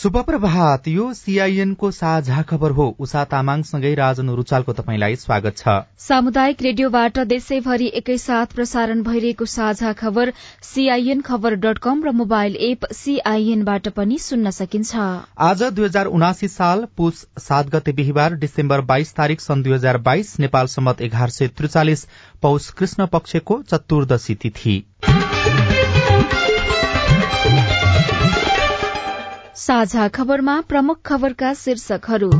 शुभ प्रभात यो सीआईएनको साझा खबर हो। उषा तामाङसँगै राजन रुचालको तपाईँलाई स्वागत छ। सामुदायिक रेडियोबाट देशैभरि एकैसाथ प्रसारण भइरहेको साझा खबर सीआईएन खबर डट कम र मोबाइल एप सीआईएनबाट पनि सुन्न सकिन्छ। आज दुई हजार उनासी साल पुष सात गते बिहिबार डिसेम्बर बाइस तारीक सन् दुई हजार बाइस नेपाल सम्मत एघार सय त्रिचालिस पौष कृष्ण पक्षको चतुर्दशी तिथि। साझा खबरमा प्रमुख खबरका शीर्षकहरू।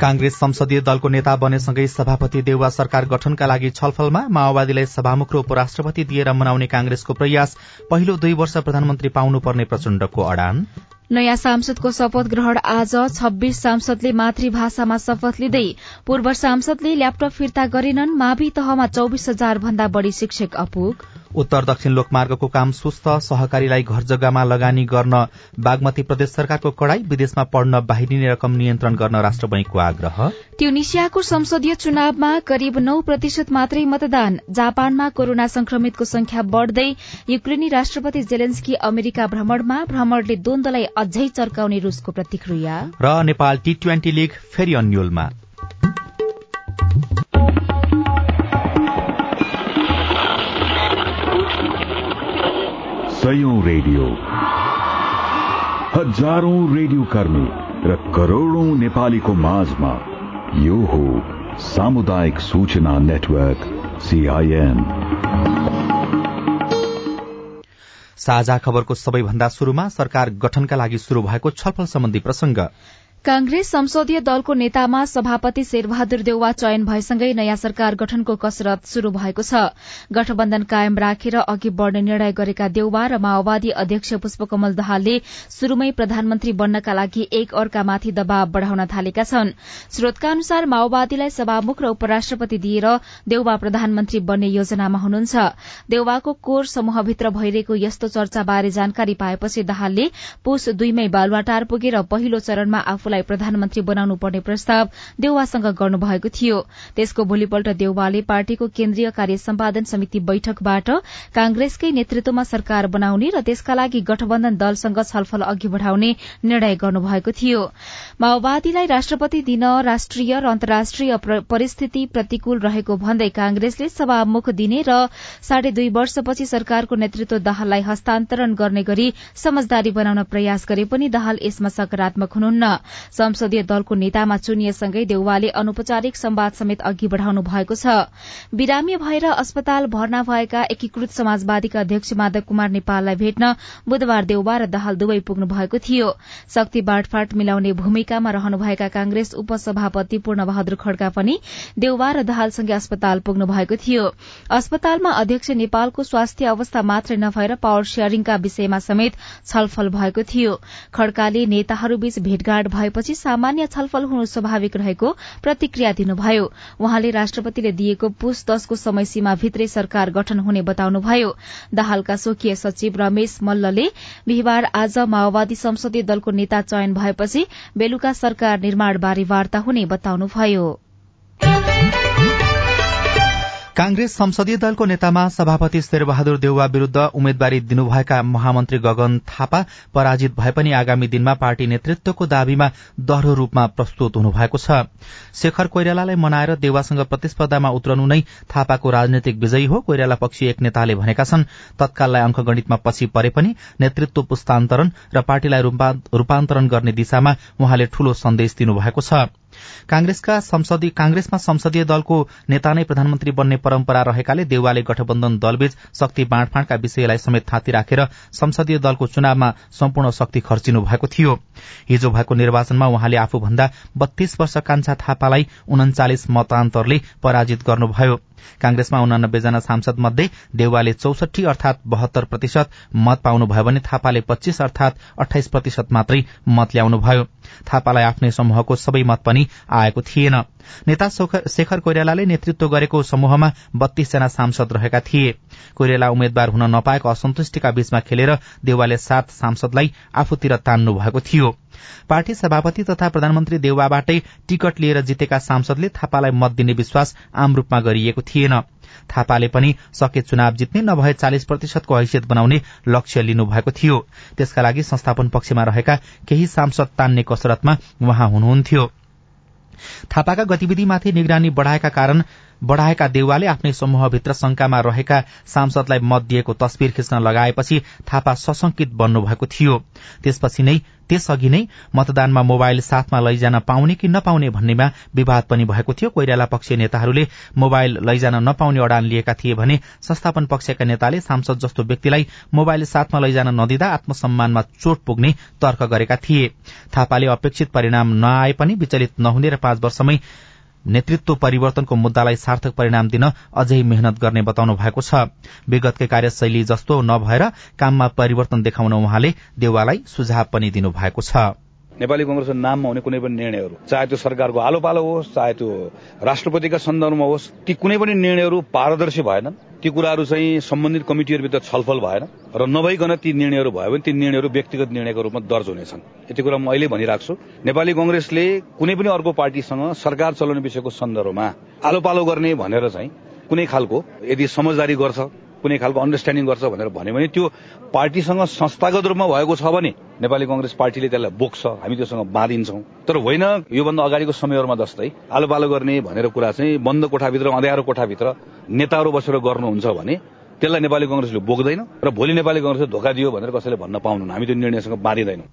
कांग्रेस संसदीय दलको नेता बनेसँगै सभापति देउवा सरकार गठनका लागि छलफलमा माओवादीलाई सभामुख र उपराष्ट्रपति दिएर मनाउने कांग्रेसको प्रयास पहिलो दुई वर्ष प्रधानमन्त्री पाउनुपर्ने प्रचण्डको अडान। नयाँ सांसदको शपथ ग्रहण आज छब्बीस सांसदले मातृभाषामा शपथ लिँदै पूर्व सांसदले ल्यापटप फिर्ता गरेनन् मावि तहमा चौविस हजार भन्दा बढ़ी शिक्षक अपुग। उत्तर दक्षिण लोकमार्गको काम सुस्त सहकारीलाई घर जग्गामा लगानी गर्न बागमती प्रदेश सरकारको कड़ाई विदेशमा पढ्न बाहिरिने रकम नियन्त्रण गर्न राष्ट्र बैंकको आग्रह। ट्युनिसियाको संसदीय चुनावमा करिब नौ प्रतिशत मात्रै मतदान जापानमा कोरोना संक्रमितको संख्या बढ़दै युक्रेनी राष्ट्रपति जेलेन्स्की अमेरिका भ्रमणमा भ्रमणले द्वन्दलाई अझै चर्काउने रूसको प्रतिक्रिया। र नेपाल टी ट्वेन्टी लीग फेरि अन्यलमा। रेडियो। हजारौं रेडियो कर्मी र करोड़ौं नेपालीको माझमा यो हो सामुदायिक सूचना नेटवर्क सीआईएन साझा खबरको सबैभन्दा शुरूमा सरकार गठनका लागि शुरू भएको छलफल सम्बन्धी प्रसंग कांग्रेस संसदीय दलको नेतामा सभापति शेरबहादुर देउवा चयन भएसँगै नयाँ सरकार गठनको कसरत शुरू भएको छ। गठबन्धन कायम राखेर अघि बढ़ने निर्णय गरेका देउवा र माओवादी अध्यक्ष पुष्पकमल दाहालले शुरूमै प्रधानमन्त्री बन्नका लागि एक अर्कामाथि दबाव बढ़ाउन थालेका छन्। स्रोतका अनुसार माओवादीलाई सभामुख र उपराष्ट्रपति दिएर देउवा प्रधानमन्त्री बन्ने योजनामा हुनुहुन्छ। देउवाको कोर समूहभित्र भइरहेको यस्तो चर्चाबारे जानकारी पाएपछि दाहालले पुष दुईमै बालुवाटार पुगेर पहिलो चरणमा आफूलाई प्रधानमन्त्री बनाउनु पर्ने प्रस्ताव देउवासँग गर्नुभएको थियो। त्यसको भोलिपल्ट देउवाले पार्टीको केन्द्रीय कार्य सम्पादन समिति बैठकबाट कांग्रेसकै नेतृत्वमा सरकार बनाउने र त्यसका लागि गठबन्धन दलसँग छलफल अघि बढ़ाउने निर्णय गर्नुभएको थियो। माओवादीलाई राष्ट्रपति दिन राष्ट्रिय र अन्तर्राष्ट्रिय परिस्थिति प्रतिकूल रहेको भन्दै कांग्रेसले सभामुख दिने र साढे दुई वर्षपछि सरकारको नेतृत्व दाहाललाई हस्तान्तरण गर्ने गरी समझदारी बनाउन प्रयास गरे पनि दाहाल यसमा सकारात्मक हुनुहुन्न। संसदीय दलको नेतामा चुनिएसँगै देउवाले अनौपचारिक संवाद समेत अघि बढ़ाउनु भएको छ। बिरामी भएर अस्पताल भर्ना भएका एकीकृत समाजवादीका अध्यक्ष माधव कुमार नेपाललाई भेट्न बुधबार देउवा र दाहाल दुवै पुग्नु भएको थियो। शक्ति बाँडफाँट मिलाउने भूमिकामा रहनुभएका कांग्रेस उपसभापति पूर्ण बहादुर खड्का पनि देउवा र दाहालसँगै अस्पताल पुग्नु भएको थियो। अस्पतालमा अध्यक्ष नेपालको स्वास्थ्य अवस्था मात्रै नभएर पावर शेयरिङका विषयमा समेत छलफल भएको थियो। खड्काले नेताहरूबीच भेटघाट भएपछि सामान्य छलफल हुनु स्वाभाविक रहेको प्रतिक्रिया दिनुभयो। वहाँले राष्ट्रपतिले दिएको पुष दशको समय सीमा भित्रै सरकार गठन हुने बताउनुभयो। दाहालका स्वकीय सचिव रमेश मल्लले बिहिबार आज माओवादी संसदीय दलको नेता चयन भएपछि बेलुका सरकार निर्माणबारे वार्ता हुने बताउनुभयो। कांग्रेस संसदीय दलको नेतामा सभापति शेरबहादुर देउवा विरूद्ध उम्मेद्वारी दिनुभएका महामन्त्री गगन थापा पराजित भए पनि आगामी दिनमा पार्टी नेतृत्वको दावीमा दह्रो रूपमा प्रस्तुत हुनुभएको छ। शेखर कोइरालालाई मनाएर देउवासँग प्रतिस्पर्धामा उत्रनु नै थापाको राजनैतिक विजयी हो कोइराला पक्षी एक नेताले भनेका छन्। तत्काललाई अंकगणितमा पछि परे पनि नेतृत्व पुस्तान्तरण र पार्टीलाई रूपान्तरण गर्ने दिशामा उहाँले ठूलो सन्देश दिनुभएको छ। कांग्रेसका संसदीय कांग्रेसमा संसदीय दलको नेता नै प्रधानमन्त्री बन्ने परम्परा रहेकाले देउवाले गठबन्धन दलबीच शक्ति बाँडफाँडका विषयलाई समेत थाँती राखेर संसदीय दलको चुनावमा सम्पूर्ण शक्ति खर्चिनु भएको थियो। हिजो भएको निर्वाचनमा उहाँले आफूभन्दा बत्तीस वर्ष कान्छा थापालाई उन्चालिस मतान्तरले पराजित गर्नुभयो। कांग्रेसमा उनानब्बे जना सांसद मध्ये देउवाले चौसठी अर्थात बहत्तर प्रतिशत मत पाउनुभयो भने थापाले पच्चीस अर्थात अठाइस प्रतिशत मात्रै मत ल्याउनुभयो। थापालाई आफ्नै समूहको सबै मत पनि आएको थिएन। नेता शेखर कोइरालाले नेतृत्व गरेको समूहमा बत्तीसजना सांसद रहेका थिए। कोइराला उम्मेद्वार हुन नपाएको असन्तुष्टिका बीचमा खेलेर देउवाले सात सांसदलाई आफूतिर तान्नु भएको थियो। पार्टी सभापति तथा प्रधानमन्त्री देउवाबाटै टिकट लिएर जितेका सांसदले थापालाई मत दिने विश्वास आम रूपमा गरिएको थिएन। थापाले पनि सके चुनाव जित्ने नभए चालिस प्रतिशतको हैसियत बनाउने लक्ष्य लिनुभएको थियो। त्यसका लागि संस्थापन पक्षमा रहेका केही सांसद तान्ने कसरतमा उहाँ हुनुहुन्थ्यो। थापाका गतिविधिमाथि निगरानी बढ़ाएका कारण बढ़ाएका देउवाले आफ्नै समूहभित्र शंकामा रहेका सांसदलाई मत दिएको तस्विर खिच्न लगाएपछि थापा सशंकित बन्नुभएको थियो। त्यसपछि नै त्यसअघि नै मतदानमा मोबाइल साथमा लैजान पाउने कि नपाउने भन्नेमा विवाद पनि भएको थियो। कोइराला पक्षीय नेताहरूले मोबाइल लैजान नपाउने अडान लिएका थिए भने संस्थापन पक्षका नेताले सांसद जस्तो व्यक्तिलाई मोबाइल साथमा लैजान नदिँदा आत्मसम्मानमा चोट पुग्ने तर्क गरेका थिए। थापाले अपेक्षित परिणाम नआए पनि विचलित नहुने र पाँच वर्षमै नेतृत्व परिवर्तनको मुद्दालाई सार्थक परिणाम दिन अझै मेहनत गर्ने बताउनु भएको छ। विगतकै कार्यशैली जस्तो नभएर काममा परिवर्तन देखाउन उहाँले देउवालाई सुझाव पनि दिनुभएको छ। नेपाली कंग्रेसको नाममा हुने कुनै पनि निर्णयहरू चाहे त्यो सरकारको आलो पालो होस् चाहे त्यो राष्ट्रपतिका सन्दर्भमा होस् ती कुनै पनि निर्णयहरू पारदर्शी भएनन्। ती कुराहरू चाहिँ सम्बन्धित कमिटीहरूभित्र छलफल भएन र नभइकन ती निर्णयहरू भयो भने ती निर्णयहरू व्यक्तिगत निर्णयको रूपमा दर्ज हुनेछन्। यति कुरा म अहिले भनिरहेको छु नेपाली कंग्रेसले कुनै पनि अर्को पार्टीसँग सरकार चलाउने विषयको सन्दर्भमा आलो पालो गर्ने भनेर चाहिँ कुनै खालको यदि समझदारी गर्छ कुनै खालको अन्डरस्ट्यान्डिङ गर्छ भनेर भन्यो भने त्यो पार्टीसँग संस्थागत रूपमा भएको छ भने नेपाली कंग्रेस पार्टीले त्यसलाई बोक्छ हामी त्योसँग बाँधिन्छौँ। तर होइन योभन्दा अगाडिको समयहरूमा जस्तै आलो पालो गर्ने भनेर कुरा चाहिँ बन्द कोठाभित्र अँध्यारो कोठाभित्र नेताहरू बसेर गर्नुहुन्छ भने त्यसलाई नेपाली कंग्रेसले बोक्दैन र भोलि नेपाली कंग्रेसले धोका दियो भनेर कसैले भन्न पाउनुहुन्न हामी त्यो निर्णयसँग बाँधिँदैनौँ।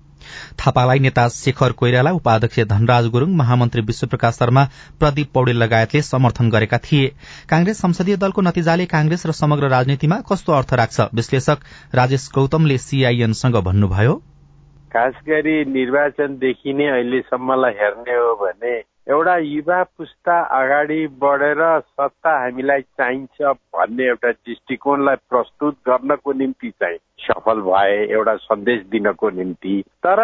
थापालाई नेता शेखर कोइराला उपाध्यक्ष धनराज गुरूङ महामन्त्री विश्वप्रकाश शर्मा प्रदीप पौडेल लगायतले समर्थन गरेका थिए। कांग्रेस संसदीय दलको नतिजाले कांग्रेस र समग्र राजनीतिमा कस्तो अर्थ राख्छ? विश्लेषक राजेश गौतमले सीआईएनसँग भन्नुभयो। खास गरी निर्वाचनदेखि नै अहिलेसम्मलाई हेर्ने हो भने एउटा युवा पुस्ता अगाडि बढेर सत्ता हामीलाई चाहिन्छ भन्ने एउटा दृष्टिकोणलाई प्रस्तुत गर्नको निम्ति चाहिँ सफल भए एउटा सन्देश दिनको निम्ति। तर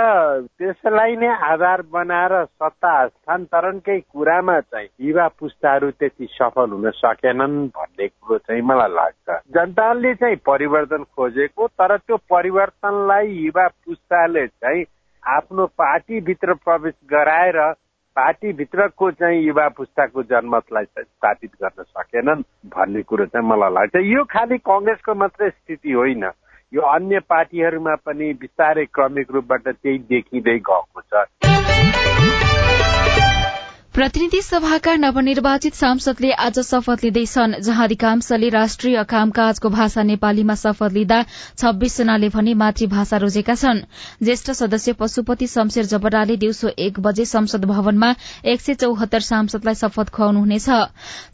त्यसलाई नै आधार बनाएर सत्ता हस्तान्तरणकै कुरामा चाहिँ युवा पुस्ताहरू त्यति सफल हुन सकेनन् भन्ने कुरो चाहिँ मलाई लाग्छ। जनताले चाहिँ परिवर्तन खोजेको तर त्यो परिवर्तनलाई युवा पुस्ताले चाहिँ आफ्नो पार्टीभित्र प्रवेश गराएर पार्टीभित्रको चाहिँ युवा पुस्ताको जनमतलाई स्थापित गर्न सकेनन् भन्ने कुरो चाहिँ मलाई लाग्छ। यो खालि कङ्ग्रेसको मात्रै स्थिति होइन। यो अन्य पार्टीहरूमा पनि बिस्तारै क्रमिक रूपबाट त्यही देखिँदै गएको छ। प्रतिनिधि सभाका नवनिर्वाचित सांसदले आज शपथ लिँदैछन् जहाँ अधिकांशले राष्ट्रिय कामकाजको भाषा नेपालीमा शपथ लिँदा छब्बीस जनाले भने मातृभाषा रोजेका छन्। ज्येष्ठ सदस्य पशुपति शमशेर जबराले दिउँसो एक बजे संसद भवनमा एक सय चौहत्तर सांसदलाई शपथ खुवाउनुहुनेछ।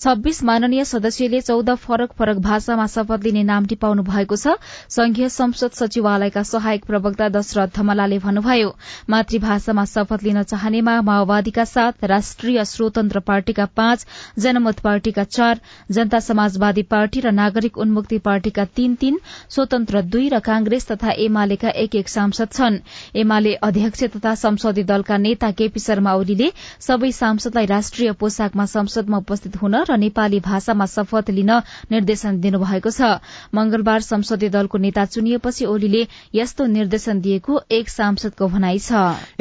छब्बीस माननीय सदस्यले चौध फरक फरक भाषामा शपथ लिने नाम टिपाउनु भएको छ। संघीय संसद सचिवालयका सहायक प्रवक्ता दशरथ धमलाले भन्नुभयो मातृभाषामा शपथ लिन चाहनेमा माओवादीका साथ राष्ट्रिय राष्ट्रिय स्वतन्त्र पार्टीका पाँच जनमत पार्टीका चार जनता समाजवादी पार्टी र नागरिक उन्मुक्ति पार्टीका तीन तीन स्वतन्त्र दुई र कांग्रेस तथा एमालेका एक एक सांसद छन्। एमाले अध्यक्ष तथा संसदीय दलका नेता केपी शर्मा ओलीले सबै सांसदलाई राष्ट्रिय पोसाकमा संसदमा उपस्थित हुन र नेपाली भाषामा शपथ लिन निर्देशन दिनुभएको छ। मंगलबार संसदीय दलको नेता चुनिएपछि ओलीले यस्तो निर्देशन दिएको एक सांसदको भनाई छ।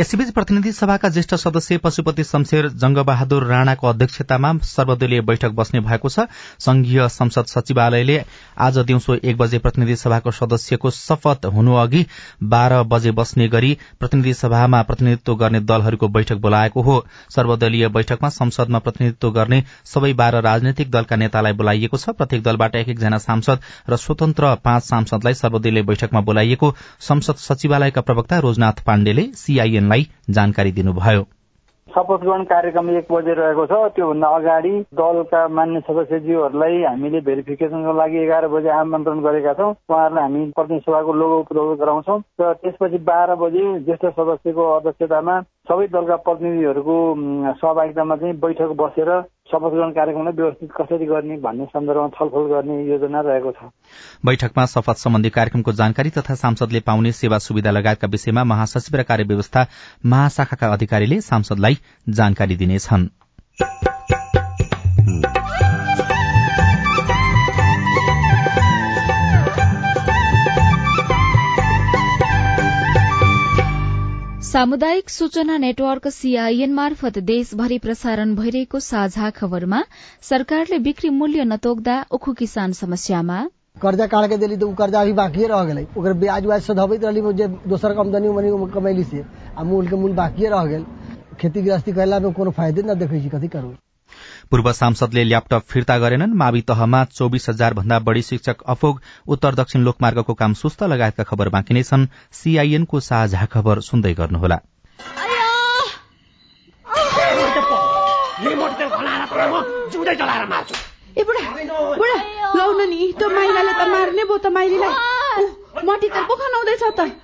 यसैबीच प्रतिनिधि सभाका ज्येष्ठ सदस्य पशुपति शमशेर जंगबहादुर राणाको अध्यक्षतामा सर्वदलीय बैठक बस्ने भएको छ। संघीय संसद सचिवालयले आज दिउँसो एक बजे प्रतिनिधि सभाको सदस्यको शपथ हुनु अघि बाह्र बजे बस्ने गरी प्रतिनिधि सभामा प्रतिनिधित्व गर्ने दलहरूको बैठक बोलाएको हो। सर्वदलीय बैठकमा संसदमा प्रतिनिधित्व गर्ने सबै बाह्र राजनैतिक दलका नेतालाई बोलाइएको छ। प्रत्येक दलबाट एक एकजना सांसद र स्वतन्त्र पाँच सांसदलाई सर्वदलीय बैठकमा बोलाइएको संसद सचिवालयका प्रवक्ता रोजनाथ पाण्डेले सीआईएनलाई जानकारी दिनुभयो। शपथ ग्रहण कार्यक्रम एक बजे रहेको छ। त्योभन्दा अगाडि दलका मान्य सदस्यज्यूहरूलाई हामीले भेरिफिकेसनको लागि एघार बजे आमन्त्रण गरेका छौँ। उहाँहरूलाई हामी प्रतिनिधि सभाको लोगो उपलब्ध गराउँछौँ। र त्यसपछि बाह्र बजे ज्येष्ठ सदस्यको अध्यक्षतामा सबै दलका प्रतिनिधिहरूको सहभागितामा चाहिँ बैठक बसेर शपथ ग्रहण कार्यक्रमलाई व्यवस्थित कसरी गर्ने भन्ने सन्दर्भमा छलफल गर्ने योजना रहेको छ। बैठकमा शपथ सम्बन्धी कार्यक्रमको जानकारी तथा सांसदले पाउने सेवा सुविधा लगायतका विषयमा महासचिव र कार्यव्यवस्था महाशाखाका अधिकारीले सांसदलाई जानकारी दिनेछन्। सामुदायिक सूचना नेटवर्क सीआईएन मार्फत देशभरि प्रसारण भइरहेको साझा खबरमा सरकारले बिक्री मूल्य नतोक्दा उखु किसान समस्यामा। कर्जा काट दिली तो कर्जा अभी बाकी रह ओकर ब्याज व्याज सधबैत रहली जे दोसर आमदनी उमनी कमैली से। आ मूल के मूल बाकी रह गेल। खेती गृहस्थी कैला में कोनो फायदे न देखै कथी करू? पूर्व सांसदले ल्यापटप फिर्ता गरेनन्। मावि तहमा चौबिस हजार भन्दा बढ़ी शिक्षक अफोग। उत्तर दक्षिण लोकमार्गको काम सुस्त लगायतका खबर बाँकी नै छन्। सीआईएनको साझा खबर सुन्दै गर्नुहोला। नि त्यो माइलाले त मार्ने भयो त माइलीलाई। मटी त पो खनाउँदैछ त।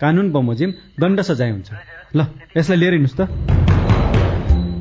कानून बमोजिम दण्ड सजाय हुन्छ। ल यसलाई लिएर हिँड्नुहोस् त।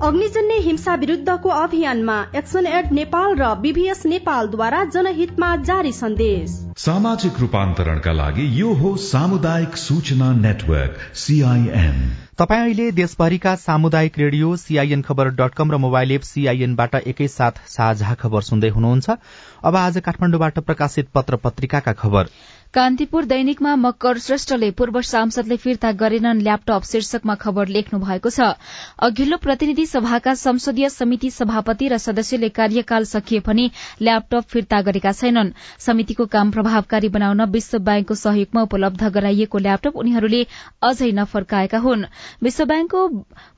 अग्निजन्य हिंसा विरुद्धको अभियानमा एक्सन एड नेपाल र बीभीएस नेपालद्वारा जनहितमा जारी सन्देश। सामाजिक रूपान्तरणका लागि यो हो सामुदायिक सूचना नेटवर्क सीआईएन तपाईँ अहिले देशभरिका सामुदायिक रेडियो सीआईएन खबर डट कम र मोबाइल एप सीआईएनबाट एकैसाथ साझा खबर सुन्दै हुनुहुन्छ। अब आज काठमाडौँबाट प्रकाशित पत्र पत्रिकाका खबर। कान्तिपुर दैनिकमा मकर श्रेष्ठले पूर्व सांसदले फिर्ता गरेनन् ल्यापटप शीर्षकमा खबर लेख्नु भएको छ। अघिल्लो प्रतिनिधि सभाका संसदीय समिति सभापति र सदस्यले कार्यकाल सकिए पनि ल्यापटप फिर्ता गरेका छैनन्। समितिको काम प्रभावकारी बनाउन विश्व ब्याङ्कको सहयोगमा उपलब्ध गराइएको ल्यापटप उनीहरूले अझै नफर्काएका हुन्। विश्व ब्याङ्कको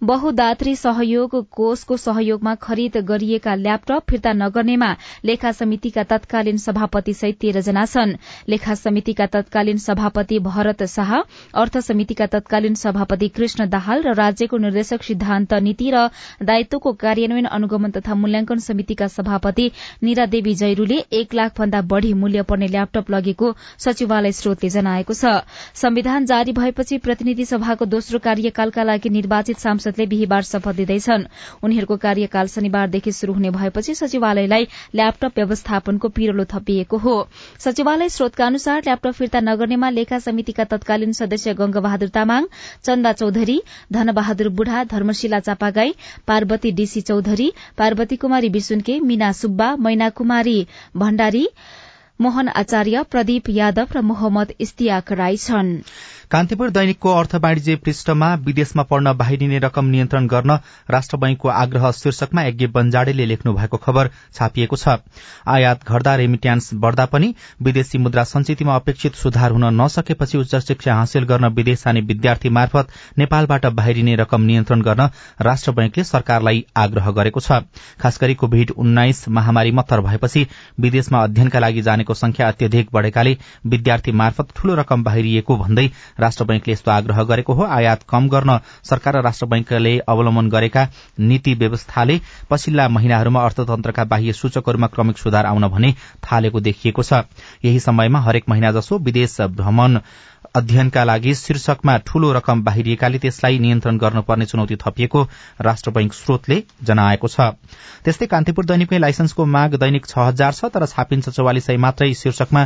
बहुदात्री सहयोग कोषको सहयोगमा खरिद गरिएका ल्यापटप फिर्ता नगर्नेमा लेखा समितिका तत्कालीन सभापति सहित तेह्रजना छन्। लेखा समितिका तत्कालीन सभापति भरत शाह अर्थ समितिका तत्कालीन सभापति कृष्ण दाहाल र राज्यको निर्देशक सिद्धान्त नीति र दायित्वको कार्यान्वयन अनुगमन तथा मूल्याङ्कन समितिका सभापति निरा देवी जैरूले एक लाख भन्दा बढ़ी मूल्य पर्ने ल्यापटप लगेको सचिवालय स्रोतले जनाएको छ। संविधान जारी भएपछि प्रतिनिधि सभाको दोस्रो कार्यकालका लागि निर्वाचित सांसदले बिहिबार शपथ लिँदैछन् उनीहरूको कार्यकाल शनिबारदेखि शुरू हुने भएपछि सचिवालयलाई ल्यापटप व्यवस्थापनको पिरोलो थपिएको हो। सचिवालय स्रोतका अनुसार ल्यापटप फिर्ता नगर्नेमा लेखा समितिका तत्कालीन सदस्य गंगबहादुर तामाङ चन्दा चौधरी धनबहादुर बुढा धर्मशिला चापागाई पार्वती डीसी चौधरी पार्वती कुमारी विसुन्के मीना सुब्बा मैना कुमारी भण्डारी मोहन आचार्य प्रदीप यादव र मोहम्मद इस्तियाक राई छन्। कान्तिपुर दैनिकको अर्थ वाणिज्य पृष्ठमा विदेशमा पढ्न बाहिरिने रकम नियन्त्रण गर्न राष्ट्र बैंकको आग्रह शीर्षकमा यज्ञ बन्जाडेले लेख्नु भएको खबर छापिएको छ। आयात घट्दा रेमिट्यान्स बढ़दा पनि विदेशी मुद्रा संचितिमा अपेक्षित सुधार हुन नसकेपछि उच्च शिक्षा हासिल गर्न विदेश जाने विद्यार्थी मार्फत नेपालबाट बाहिरिने रकम नियन्त्रण गर्न राष्ट्र बैंकले सरकारलाई आग्रह गरेको छ। खास गरी कोविड उन्नाइस महामारी मत्तर भएपछि विदेशमा अध्ययनका लागि जाने गर्नेको संख्या अत्यधिक बढ़ेकाले विद्यार्थी मार्फत ठूलो रकम बाहिरिएको भन्दै राष्ट्र बैंकले यस्तो आग्रह गरेको हो। आयात कम गर्न सरकार र राष्ट्र बैंकले अवलम्बन गरेका नीति व्यवस्थाले पछिल्ला महिनाहरूमा अर्थतन्त्रका बाह्य सूचकहरूमा क्रमिक सुधार आउन भने थालेको देखिएको छ। यही समयमा हरेक महिना जसो विदेश भ्रमण अध्ययनका लागि शीर्षकमा ठूलो रकम बाहिरिएकाले त्यसलाई नियन्त्रण गर्नुपर्ने चुनौती थपिएको राष्ट्र बैंक स्रोतले जनाएको छ। त्यस्तै कान्तिपुर दैनिकमै लाइसेन्सको माग दैनिक छ हजार छ तर छापिन्छ चौवालिस सय मात्रै शीर्षकमा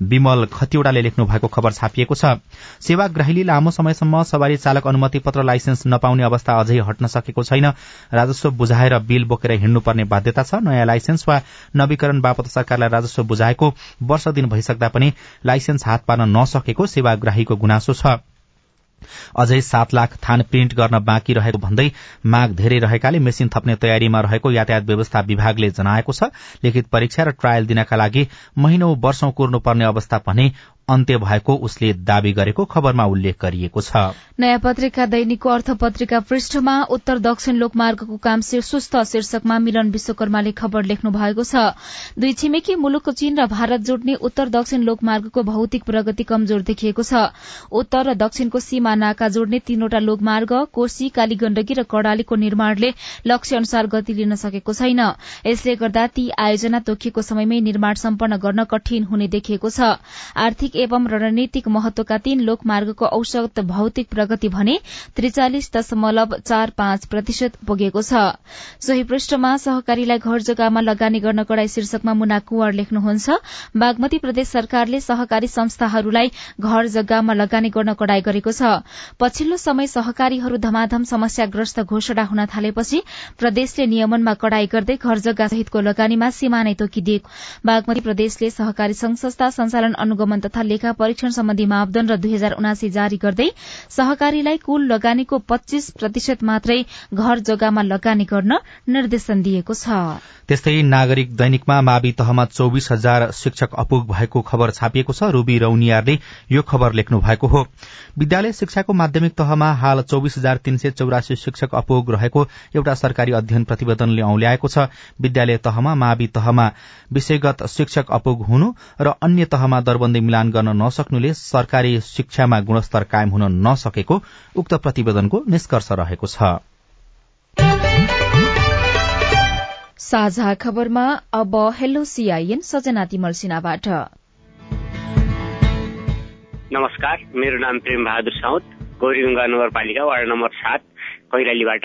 विमल खतिवड़ाले लेख्नु भएको खबर छापिएको छ। सेवाग्राहीले लामो समयसम्म सवारी चालक अनुमति पत्र लाइसेन्स नपाउने अवस्था अझै हट्न सकेको छैन। राजस्व बुझाएर बिल बोकेर हिँड्नुपर्ने बाध्यता छ। नयाँ लाइसेन्स वा नवीकरण बापत सरकारलाई राजस्व बुझाएको वर्ष दिन भइसक्दा पनि लाइसेन्स हात पार्न नसकेको सेवाग्राहीको गुनासो छ। अझै सात लाख थान प्रिन्ट गर्न बाँकी रहेको भन्दै माग धेरै रहेकाले मेसिन थप्ने तयारीमा रहेको यातायात व्यवस्था विभागले जनाएको छ। लिखित परीक्षा र ट्रायल दिनका लागि महिनौ वर्षौं कुर्नुपर्ने अवस्था भने अन्त्य भएको उसले दावी गरेको खबरमा उल्लेख गरिएको छ। नयाँ पत्रिका दैनिकको अर्थ पत्रिका पृष्ठमा उत्तर दक्षिण लोकमार्गको काम सुस्त शीर्षकमा मिलन विश्वकर्माले खबर लेख्नु भएको छ। दुई छिमेकी मुलुकको चीन र भारत जोड्ने उत्तर दक्षिण लोकमार्गको भौतिक प्रगति कमजोर देखिएको छ। उत्तर र दक्षिणको सीमा नाका जोड्ने तीनवटा लोकमार्ग कोशी कालीगण्डकी र कड़ालीको निर्माणले लक्ष्य अनुसार गति लिन सकेको छैन। यसले गर्दा ती आयोजना तोकिएको समयमै निर्माण सम्पन्न गर्न कठिन हुने देखिएको छ। आर्थिक एवं रणनीतिक महत्वका तीन लोकमार्गको औसत भौतिक प्रगति भने त्रिचालिस दशमलव चार पाँच प्रतिशत पुगेको छ। सोही पृष्ठमा सहकारीलाई घर जग्गामा लगानी गर्न कड़ाई शीर्षकमा मुना कुवर लेख्नुहुन्छ। बागमती प्रदेश सरकारले सहकारी संस्थाहरूलाई घर जग्गामा लगानी गर्न कड़ाई गरेको छ। पछिल्लो समय सहकारीहरू धमाधम समस्याग्रस्त घोषणा हुन थालेपछि प्रदेशले नियमनमा कड़ाई गर्दै घर जग्गा सहितको लगानीमा सीमा नै तोकिदिएको। बागमती प्रदेशले सहकारी संघ संस्था संचालन अनुगमन तथा लेखा परीक्षण सम्बन्धी मापदण्ड दुई हजार उनासी जारी गर्दै सहकारीलाई कुल लगानीको पच्चीस प्रतिशत मात्रै घर जग्गामा लगानी गर्न निर्देशन दिएको छ। त्यस्तै नागरिक दैनिकमा मावि तहमा चौविस हजार शिक्षक अपुग भएको खबर छापिएको छ। रूबी रौनियारले यो खबर लेख्नु भएको हो। विद्यालय शिक्षाको माध्यमिक तहमा हाल चौविस हजार तीन सय चौरासी शिक्षक अपुग रहेको एउटा सरकारी अध्ययन प्रतिवेदनले औल्याएको छ। विद्यालय तहमा मावि तहमा विषयगत शिक्षक अपुग हुनु र अन्य तहमा दरबन्दी मिलान गर्न नसक्नुले सरकारी शिक्षामा गुणस्तर कायम हुन नसकेको उक्त प्रतिवेदनको निष्कर्ष रहेको छ। साझा खबरमा अब हेलो सीआईएन सजना तिमल सिन्हाबाट। नमस्कार मेरो नाम प्रेम बहादुर साउद गौरीगंगा नगरपालिका वार्ड नम्बर सात कैलालीबाट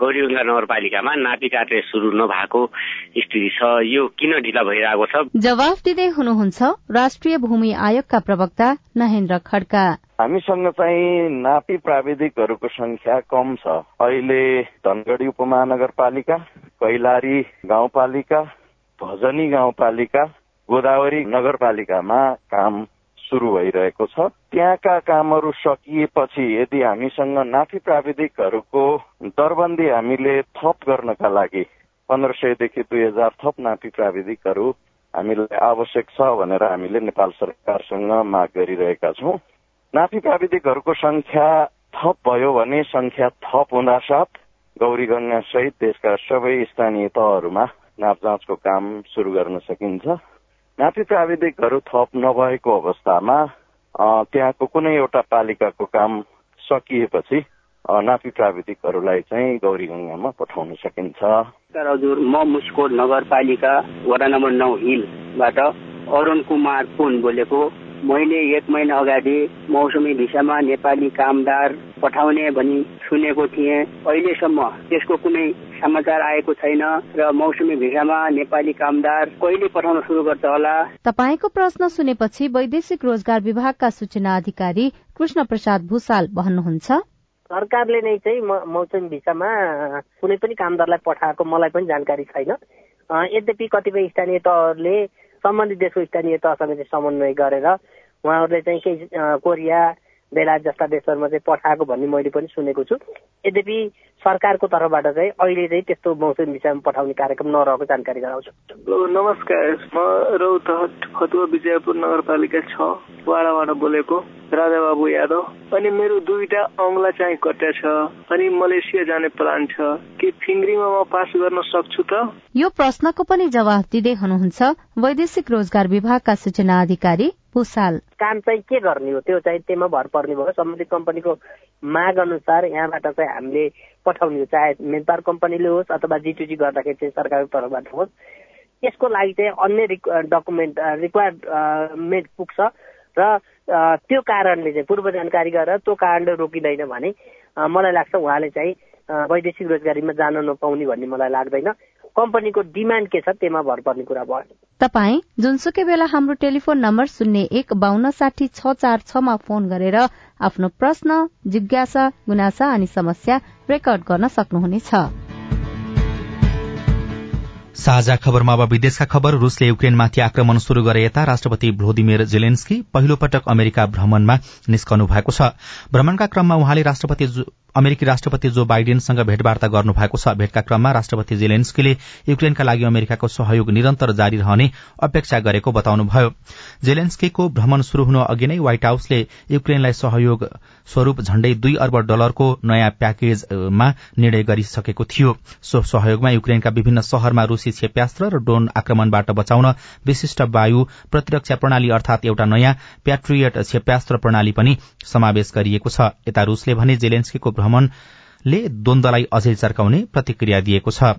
गौरीगंगा नगरपालिकामा नापी काट्रे शुरू नभएको स्थिति छ। यो किन ढिला भइरहेको छ? जवाफ दिँदै हुनुहुन्छ राष्ट्रिय भूमि आयोगका प्रवक्ता नहेन्द्र खड्का। हामीसँग चाहिँ नापी प्राविधिकहरूको संख्या कम छ। अहिले धनगढ़ी उपमहानगरपालिका कैलारी गाउँपालिका भजनी गाउँपालिका गोदावरी नगरपालिकामा काम सुरु भइरहेको छ। त्यहाँका कामहरू सकिएपछि यदि हामीसँग नाफी प्राविधिकहरूको दरबन्दी हामीले थप गर्नका लागि पन्ध्र सयदेखि दुई हजार थप नाफी प्राविधिकहरू हामीलाई आवश्यक छ भनेर हामीले नेपाल सरकारसँग माग गरिरहेका छौँ। नाफी प्राविधिकहरूको संख्या थप भयो भने संख्या थप हुँदा साथ गौरी गंगा सहित देशका सबै स्थानीय तहहरूमा नाप जाँचको काम सुरु गर्न सकिन्छ। नापी प्राविधिकहरू थप नभएको अवस्थामा त्यहाँको कुनै एउटा पालिकाको काम सकिएपछि नापी प्राविधिकहरूलाई चाहिँ गौरी गंगामा पठाउन सकिन्छ। हजुर म मुस्कोट नगरपालिका वडा नम्बर नौ हिलबाट अरुण कुमार पुन बोलेको। मैले एक महिना अगाडि मौसमी भिसामा नेपाली कामदार पठाउने भनी सुनेको थिएँ। अहिलेसम्म त्यसको कुनै समाचार आएको छैन र मौसमी भिसामा नेपाली कामदार कहिले पठाउन सुरु गर्छ होला? तपाईँको प्रश्न सुनेपछि वैदेशिक रोजगार विभागका सूचना अधिकारी कृष्ण प्रसाद भूषाल भन्नुहुन्छ। सरकारले नै चाहिँ मौसमी भिसामा कुनै पनि कामदारलाई पठाएको मलाई पनि जानकारी छैन। यद्यपि कतिपय स्थानीय तहहरूले सम्बन्धित देशको स्थानीय तहसँग चाहिँ समन्वय गरेर उहाँहरूले चाहिँ केही कोरिया बेलायत जस्ता देशहरूमा चाहिँ पठाएको भन्ने मैले पनि सुनेको छु। यद्यपि सरकारको तर्फबाट चाहिँ अहिले चाहिँ त्यस्तो मौसम विषयमा पठाउने कार्यक्रम नरहेको जानकारी गराउँछु। नमस्कार। म रौतहट फतुवा विजयपुर नगरपालिका छ वाडाबाट बोलेको राजाबाबु यादव। अनि मेरो दुईटा औंला चाहिँ कट्या छ अनि मलेसिया जाने प्लान छ। के फिङ्ग्रीमा म पास गर्न सक्छु त? यो प्रश्नको पनि जवाफ दिँदै हुनुहुन्छ वैदेशिक रोजगार विभागका सूचना अधिकारी भूषाल काम चाहिँ के गर्ने हो? त्यो चाहिँ त्यहीमा भर पर्ने भयो। सम्बन्धित कम्पनीको माग अनुसार यहाँबाट चाहिँ हामीले पठाउने हो। चाहे मेन पावर कम्पनीले होस् अथवा जिटिजी गर्दाखेरि चाहिँ सरकारको तर्फबाट होस्। यसको लागि चाहिँ अन्य डकुमेन्ट रिक्वायरमेन्ट पुग्छ। र त्यो कारणले चाहिँ पूर्व जानकारी गरेर त्यो कारणले रोकिँदैन भने मलाई लाग्छ उहाँले चाहिँ वैदेशिक रोजगारीमा जान नपाउने भन्ने मलाई लाग्दैन। कम्पनीको डिमान्ड के छ त्यहीमा भर पर्ने कुरा भयो। तपाई जुनसुकै बेला हाम्रो टेलिफोन नम्बर शून्य एक बान्न साठी छ चार छमा फोन गरेर आफ्नो प्रश्न जिज्ञासा गुनासा अनि समस्या रेकर्ड गर्न सक्नुहुनेछ। साझा खबरमा अब विदेशका खबर रूसले युक्रेनमाथि आक्रमण शुरू गरे यता राष्ट्रपति भ्लोदिमिर जेलेन्स्की पहिलो पटक अमेरिका भ्रमणमा निस्कनु भएको छ। भ्रमणका क्रममा उहाँले राष्ट्रपति अमेरिकी राष्ट्रपति जो बाइडेनसँग भेटवार्ता गर्नुभएको छ भेटका क्रममा राष्ट्रपति जेलेन्स्कीले युक्रेनका लागि अमेरिकाको सहयोग निरन्तर जारी रहने अपेक्षा गरेको बताउनुभयो। जेलेन्स्कीको भ्रमण शुरू हुनु अघि नै व्हाइट हाउसले युक्रेनलाई सहयोग स्वरूप झण्डै दुई अर्ब डलरको नयाँ प्याकेजमा निर्णय गरिसकेको थियो। सो सहयोगमा युक्रेनका विभिन्न शहरमा रूसी क्षेप्यास्त्र र ड्रोन आक्रमणबाट बचाउन विशिष्ट वायु प्रतिरक्षा प्रणाली अर्थात एउटा नयाँ प्याट्रियट क्षेप्यास्त्र प्रणाली पनि समावेश गरिएको छ। यता रूसले भने जेलेन्स्कीको भ्रमणले द्वन्दलाई अझै चर्काउने प्रतिक्रिया दिएको छ।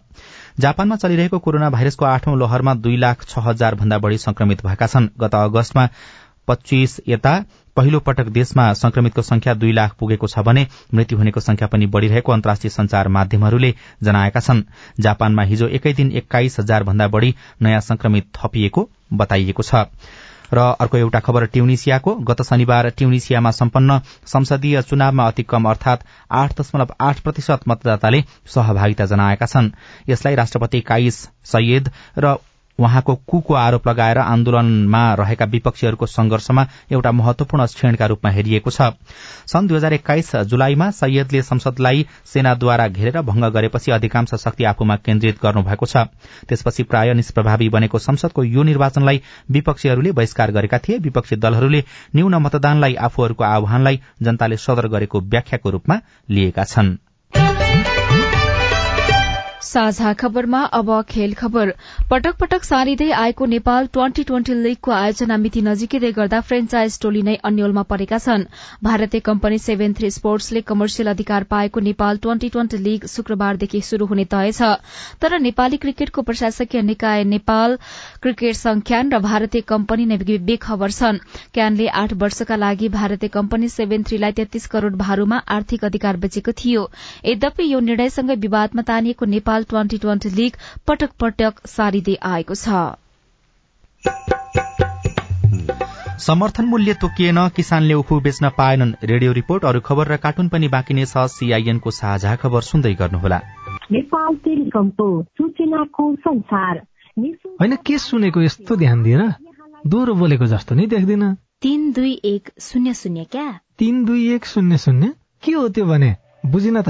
जापानमा चलिरहेको कोरोना भाइरसको आठौं लहरमा दुई लाख छ हजार भन्दा बढ़ी संक्रमित भएका छन्। गत अगस्तमा पच्चीस यता पहिलो पटक देशमा संक्रमितको संख्या दुई लाख पुगेको छ भने मृत्यु हुनेको संख्या पनि बढ़िरहेको अन्तर्राष्ट्रिय संचार माध्यमहरूले जनाएका छन्। जापानमा हिजो एकै दिन एक्काइस हजार भन्दा बढ़ी नयाँ संक्रमित थपिएको बताइएको छ। र अर्को एउटा खबर ट्युनिसियाको गत शनिबार ट्युनिसियामा सम्पन्न संसदीय चुनावमा अति कम अर्थात आठ दशमलव आठ प्रतिशत मतदाताले सहभागिता जनाएका छन्। यसलाई राष्ट्रपति काइस सैयद र उहाँको कुको आरोप लगाएर आन्दोलनमा रहेका विपक्षीहरूको संघर्षमा एउटा महत्वपूर्ण क्षणका रूपमा हेरिएको छ। सन् दुई हजार एक्काइस जुलाईमा सैयदले संसदलाई सेनाद्वारा घेरेर भंग गरेपछि अधिकांश शक्ति आफूमा केन्द्रित गर्नुभएको छ। त्यसपछि प्राय निष्प्रभावी बनेको संसदको यो निर्वाचनलाई विपक्षीहरूले बहिष्कार गरेका थिए। विपक्षी दलहरूले न्यून मतदानलाई आफूहरूको आह्वानलाई जनताले सदर गरेको व्याख्याको रूपमा लिएका छनृ। साझा खबरमा अब खेल खबर। पटक पटक सारिँदै आएको नेपाल ट्वेन्टी ट्वेन्टी लीगको आयोजना मिति नजिकै गर्दा फ्रेन्चाइज टोली नै अन्यलमा परेका छन्। भारतीय कम्पनी सेभेन थ्री स्पोर्ट्सले कमर्सियल अधिकार पाएको नेपाल ट्वेन्टी ट्वेन्टी लीग शुक्रबारदेखि शुरू हुने तय छ। तर नेपाली क्रिकेटको प्रशासकीय निकाय नेपाल क्रिकेट संख्यान र भारतीय कम्पनी नै बेखबर छन्। क्यानले आठ वर्षका लागि भारतीय कम्पनी सेभेन थ्रीलाई तेत्तीस करोड़ भारूमा आर्थिक अधिकार बेचेको थियो। यद्यपि यो निर्णयसँगै विवादमा तानिएको नेपाल ट्वेन्टी ट्वेन्टी लीग पटक पटक सारिँदै आएको छ। समर्थन मूल्य तोकिएन किसानले उखु बेच्न पाएनन्। रेडियो रिपोर्ट अरू खबर र कार्टुन पनि बाँकी नै छ। सीआईएनको साझा खबर सुन्दै गर्नुहोला। होइन के सुनेको यस्तो ध्यान दिएर दोहोरो बोलेको जस्तो नै देख्दिन। तीन दुई एक शून्य शून्य क्या? तीन दुई एक शून्य शून्य? के हो त्यो भने? बुझिन त।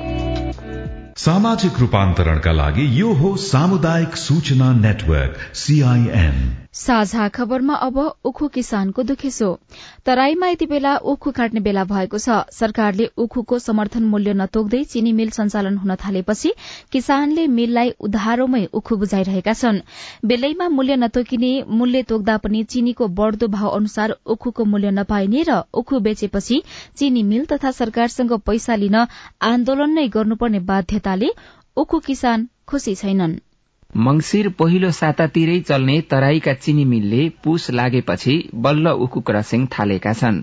सामाजिक रूपान्तरणका लागि यो हो सामुदायिक सूचना नेटवर्क सीआईएन साझा खबरमा अब उखु किसानको दुखेसो तराईमा यति बेला उखु काट्ने बेला भएको छ। सरकारले उखुको समर्थन मूल्य नतोक्दै चिनी मिल सञ्चालन हुन थालेपछि किसानले मिललाई उधारोमै उखु बुझाइरहेका छन्। बेलैमा मूल्य नतोकिने मूल्य तोक्दा पनि चिनीको बढ़दो भाव अनुसार उखुको मूल्य नपाइने र उखु बेचेपछि चिनी मिल तथा सरकारसँग पैसा लिन आन्दोलन नै गर्नुपर्ने बाध्यताले उखु किसान खुशी छैनन्। मंगिर पहिलो सातातिरै चल्ने तराईका चिनी मिलले पुस लागेपछि बल्ल उखु क्रसिङ थालेका छन्।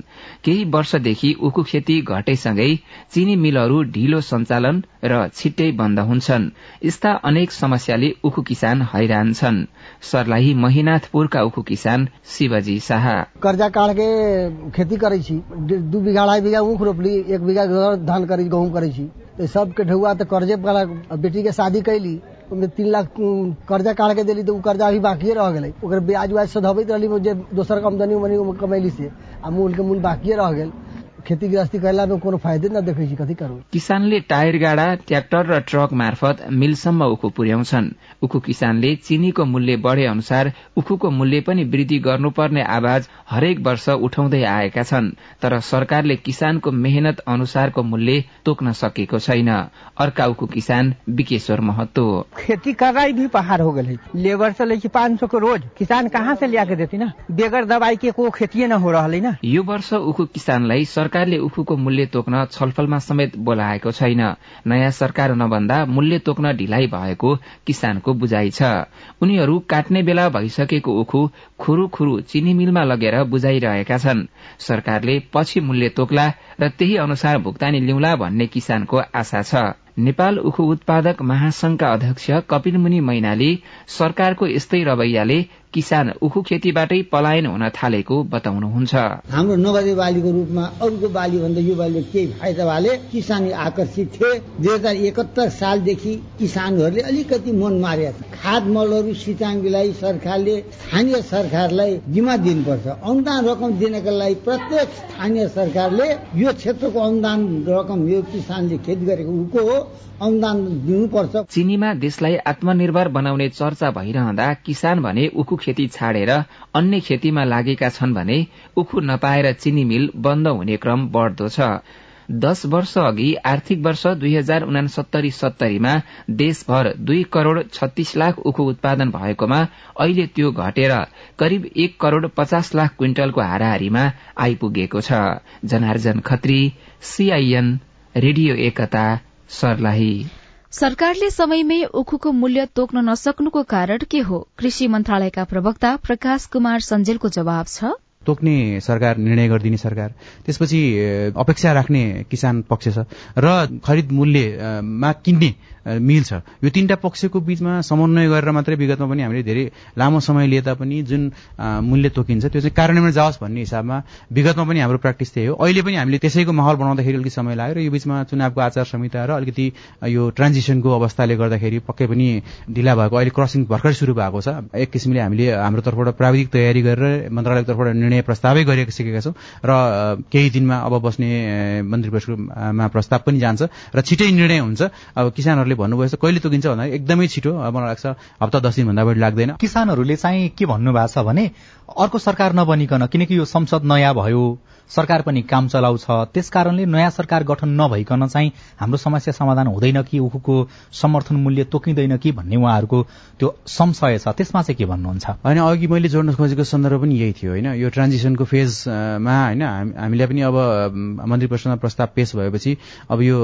केही वर्षदेखि उखु खेती घटेसँगै चिनी मिलहरू ढिलो सञ्चालन र छिट्टै बन्द हुन्छन्। यस्ता अनेक समस्याले उखु किसान हैरान छन्। सर्लाही महिनाथपुरका उखु किसान शिवजी शाह। कर्जा खेती करे छी। दू बीघा अढ़ाई बीघा ऊख रोपली एक बीघा धान करे गहूँ करे छी। सबके ढुआ तो कर्जे वाला बेटी के शादी कैली तीन लाख कर्जा काट के दिली तो कर्जा अभी बाकी रह गई ओकर ब्याज व्याज सधबैत रही दोसर आमदनी उमदनी कमैली से, आ मूल के मूल बाकी रह गेल। खेती गृहस्थी में कोनो फायदे न देखै छी कथी करू किसानले टायर गाडा ट्र्याक्टर र ट्रक मार्फत मिलसम्म उखु पुर्याउँछन्। उखु किसानले चिनीको मूल्य बढ़े अनुसार उखुको मूल्य पनि वृद्धि गर्नुपर्ने आवाज हरेक वर्ष उठाउँदै आएका छन्। तर सरकारले किसानको मेहनत अनुसारको मूल्य तोक्न सकेको छैन। अर्का उखु किसान विकेश्वर महतो। खेती कराई भी पहाड़ हो गई लेबर से लेके पाँच सौ को रोज। किसान कहाँ से लिया के देती ना बेगर दवाई के को खेती न हो रहा ना। यो वर्ष उखु किसानलाई सरकारले उखुको मूल्य तोक्न छलफलमा समेत बोलाएको छैन। नयाँ सरकार नभन्दा मूल्य तोक्न ढिलाइ भएको किसानको बुझाइ छ। उनीहरू काट्ने बेला भइसकेको उखु खुरू खुरू चिनी मिलमा लगेर बुझाइरहेका छन्। सरकारले पछि मूल्य तोक्ला र त्यही अनुसार भुक्तानी लिउला भन्ने किसानको आशा छ। नेपाल उखु उत्पादक महासंघका अध्यक्ष कपिल मुनि मैनाली सरकारको यस्तै रवैयाले किसान उखु खेतीबाटै पलायन हुन थालेको बताउनुहुन्छ। हाम्रो नगदे बालीको रूपमा अरूको बाली भन्दा यो बालीले केही फाइदा भए किसान आकर्षित थिए। दुई हजार एकहत्तर सालदेखि किसानहरूले अलिकति मन मारेका छन् खाद मलहरू सिँचाइलाई सरकारले स्थानीय सरकारलाई जिम्मा दिनुपर्छ। अनुदान रकम दिनका लागि प्रत्येक स्थानीय सरकारले यो क्षेत्रको अनुदान रकम यो किसानले खेती गरेको उको हो अनुदान दिनुपर्छ। चिनीमा देशलाई आत्मनिर्भर बनाउने चर्चा भइरहँदा किसान भने उखु खेती छाडेर अन्य खेतीमा लागेका छन् भने उखु नपाएर चिनी मिल बन्द हुने क्रम बढ़दो छ। दश वर्ष अघि आर्थिक वर्ष दुई हजार उनासत्तरी सत्तरीमा देशभर दुई करोड़ छत्तीस लाख उखु उत्पादन भएकोमा अहिले त्यो घटेर करिब एक करोड़ पचास लाख क्विन्टलको हाराहारीमा आइपुगेको छ। Janarjan Khatri CIN radio Ekta Sarlahi. सरकारले समयमै उखुको मूल्य तोक्न नसक्नुको कारण के हो? कृषि मन्त्रालयका प्रवक्ता प्रकाश कुमार सञ्जेलको जवाब छ। तोक्ने सरकार निर्णय गरिदिने सरकार। त्यसपछि अपेक्षा राख्ने किसान पक्ष छ। र खरिद मूल्यमा किन्ने मिल छ। यो तीनटा पक्षको बीचमा समन्वय गरेर मात्रै विगतमा पनि हामीले धेरै लामो समय लिए तापनि जुन मूल्य तोकिन्छ त्यो चाहिँ कार्यान्वयन जाओस् भन्ने हिसाबमा विगतमा पनि हाम्रो प्र्याक्टिस त्यही हो। अहिले पनि हामीले त्यसैको माहौल बनाउँदाखेरि अलिकति समय लाग्यो र यो बीचमा चुनावको आचार संहिता र अलिकति यो ट्रान्जिसनको अवस्थाले गर्दाखेरि पक्कै पनि ढिला भएको अहिले क्रसिङ भर्खरै सुरु भएको छ। एक किसिमले हामीले हाम्रो तर्फबाट प्राविधिक तयारी गरेर मन्त्रालयको तर्फबाट निर्णय प्रस्तावै गरेका सिकेका छौँ र केही दिनमा अब बस्ने मन्त्री परिषदमा प्रस्ताव पनि जान्छ र छिटै निर्णय हुन्छ। अब किसानहरूले भन्नुभयो कहिले तोकिन्छ भन्दा एकदमै छिटो। मलाई लाग्छ हप्ता दस दिनभन्दा बढी लाग्दैन। किसानहरूले चाहिँ के भन्नुभएको छ भने अर्को सरकार नबनिकन किनकि यो संसद नयाँ भयो सरकार पनि काम चलाउँछ त्यस कारणले नयाँ सरकार गठन नभइकन चाहिँ हाम्रो समस्या समाधान हुँदैन कि उखुको समर्थन मूल्य तोकिँदैन कि भन्ने उहाँहरूको त्यो संशय छ। त्यसमा चाहिँ के भन्नुहुन्छ? होइन अघि मैले जोड्न खोजेको सन्दर्भ पनि यही थियो होइन। यो ट्रान्जिसनको फेजमा होइन हामीलाई पनि अब मन्त्री परिषदमा प्रस्ताव पेश भएपछि अब यो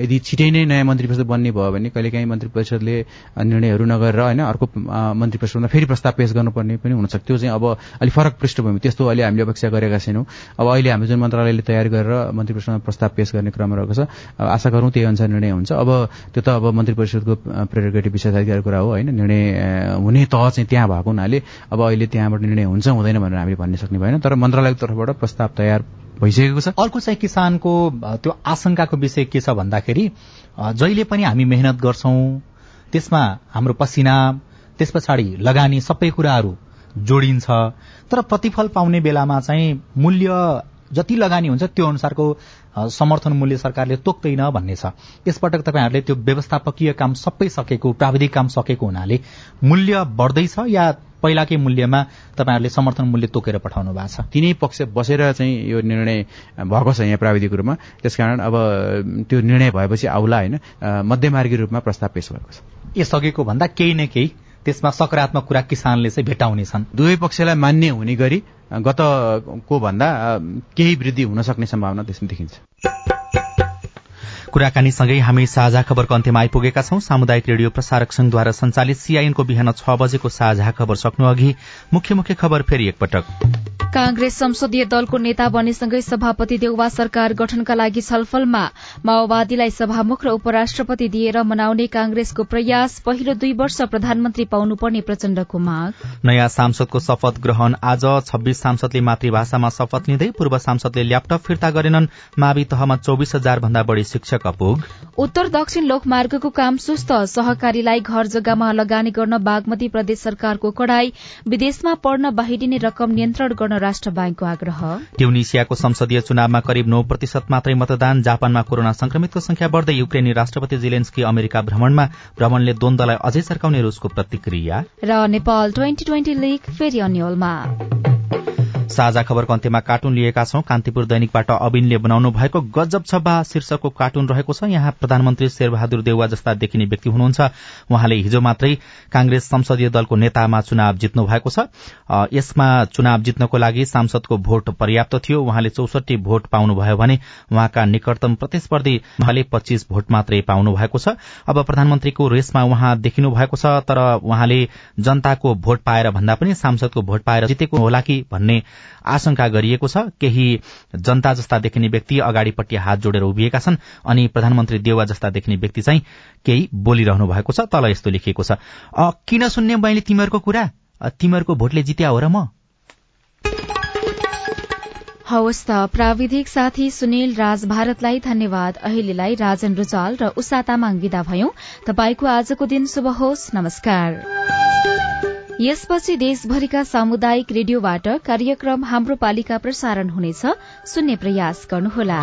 यदि छिटै नै नयाँ मन्त्री परिषद बन्ने भयो भने कहिलेकाहीँ मन्त्री परिषदले निर्णयहरू नगरेर होइन अर्को मन्त्री परिषदमा फेरि प्रस्ताव पेश गर्नुपर्ने पनि हुनसक्छ त्यो चाहिँ अब अलिक फरक पृष्ठभूमि त्यस्तो अहिले हामीले अपेक्षा गरेका छैनौँ। अब अहिले हामी जुन मन्त्रालयले तयार गरेर मन्त्री परिषदमा प्रस्ताव पेश गर्ने क्रम रहेको छ आशा गरौँ त्यही अनुसार निर्णय हुन्छ। अब त्यो त अब मन्त्री परिषदको प्रेरोगेटिभ विशेषाधिकार कुरा हो होइन? निर्णय हुने तह चाहिँ त्यहाँ भएको हुनाले अब अहिले त्यहाँबाट निर्णय हुन्छ हुँदैन भनेर हामीले भन्ने सक्ने भएन। तर मन्त्रालयको तर्फबाट प्रस्ताव तयार भइसकेको छ। अर्को चाहिँ किसानको त्यो आशंकाको विषय के छ भन्दाखेरि जहिले पनि हामी मेहनत गर्छौं त्यसमा हाम्रो पसिना त्यस पछाडि लगानी सबै कुराहरू जोडिन्छ। तर प्रतिफल पाउने बेलामा चाहिँ मूल्य जति लगानी हुन्छ त्यो अनुसारको समर्थन मूल्य सरकारले तोक्दैन भन्ने छ। यसपटक तपाईँहरूले त्यो व्यवस्थापकीय काम सबै सकेको प्राविधिक काम सकेको हुनाले मूल्य बढ्दैछ या पहिलाकै मूल्यमा तपाईँहरूले समर्थन मूल्य तोकेर पठाउनु भएको छ? तिनै पक्ष बसेर चाहिँ यो निर्णय भएको छ यहाँ प्राविधिक रूपमा। त्यसकारण अब त्यो निर्णय भएपछि आउला होइन। मध्यमार्गी रूपमा प्रस्ताव पेश भएको छ। यसअघिको भन्दा केही न केही त्यसमा सकारात्मक कुरा किसानले चाहिँ भेटाउने छन् दुवै पक्षलाई मान्य हुने गरी गतको भन्दा केही वृद्धि हुन सक्ने सम्भावना त्यसमा देखिन्छ। कुराकानीसँगै हामी साझा खबरको अन्त्यमा आइपुगेका छौं। सामुदायिक रेडियो प्रसारक संघद्वारा संचालित सीआईएनको बिहान छ बजेको साझा खबर सक्नु अघि मुख्य मुख्य खबर फेरि एकपटक। कांग्रेस संसदीय दलको नेता बनेसँगै सभापति देउवा सरकार गठनका लागि छलफलमा माओवादीलाई सभामुख र उपराष्ट्रपति दिएर मनाउने कांग्रेसको प्रयास पहिलो दुई वर्ष प्रधानमन्त्री पाउनुपर्ने प्रचण्डको माग नयाँ सांसदको शपथ ग्रहण आज। छब्बीस सांसदले मातृभाषामा शपथ लिँदै पूर्व सांसदले ल्यापटप फिर्ता गरेनन्। मावि तहमा चौविस हजार भन्दा बढ़ी शिक्षक। अपुग उत्तर दक्षिण लोकमार्गको काम सुस्त। सहकारीलाई घर जग्गामा लगानी गर्न बागमती प्रदेश सरकारको कड़ाई। विदेशमा पढ्न बाहिरिने रकम नियन्त्रण गर्न राष्ट्र ब्याङ्कको आग्रह। ट्युनिसियाको संसदीय चुनावमा करिब नौ प्रतिशत मात्रै मतदान जापानमा कोरोना संक्रमितको संख्या बढ़दै युक्रेनी राष्ट्रपति जिलेन्सकी अमेरिका भ्रमणमा भ्रमणले द्वन्दलाई अझै सर्काउने रूसको प्रतिक्रिया। र नेपाल ट्वेन्टी ट्वेन्टी लीग फेरि अन्यलमा साझा खबरको अन्त्यमा कार्टुन लिएका छौं। कान्तिपुर दैनिकबाट अबिनले बनाउनु भएको गजब छब्बा शीर्षकको कार्टुन रहेको छ। यहाँ प्रधानमन्त्री शेरबहादुर देउवा जस्ता देखिने व्यक्ति हुनुहुन्छ। उहाँले हिजो मात्रै कांग्रेस संसदीय दलको नेतामा चुनाव जित्नु भएको छ। यसमा चुनाव जित्नको लागि सांसदको भोट पर्याप्त थियो। उहाँले चौसठी भोट पाउनुभयो भने उहाँका निकटतम प्रतिस्पर्धी उहाँले पच्चीस भोट मात्रै पाउनु भएको छ। अब प्रधानमन्त्रीको रेसमा उहाँ देखिनु भएको छ तर उहाँले जनताको भोट पाएर भन्दा पनि सांसदको भोट पाएर जितेको होला कि भन्ने आशंका गरिएको छ। केही जनता जस्ता देखिने व्यक्ति अगाडिपट्टि हात जोडेर उभिएका छन् अनि प्रधानमन्त्री देउवा जस्ता देखिने व्यक्ति चाहिँ केही बोलिरहनु भएको छ तल यस्तो लेखिएको छ। किन सुन्ने मैले तिमीहरूको कुरा? तिमीहरूको भोटले जित्या हो र म? हवस् त प्राविधिक साथी सुनिल राज भारतलाई धन्यवाद। अहिलेलाई राजन रुचाल र उषा तामाङ विदा भयौं। तपाईँको आजको दिन शुभ होस्। नमस्कार। यसपछि देशभरिका सामुदायिक रेडियोबाट कार्यक्रम हाम्रो पालिका प्रसारण हुनेछ। सुन्ने प्रयास गर्नुहोला।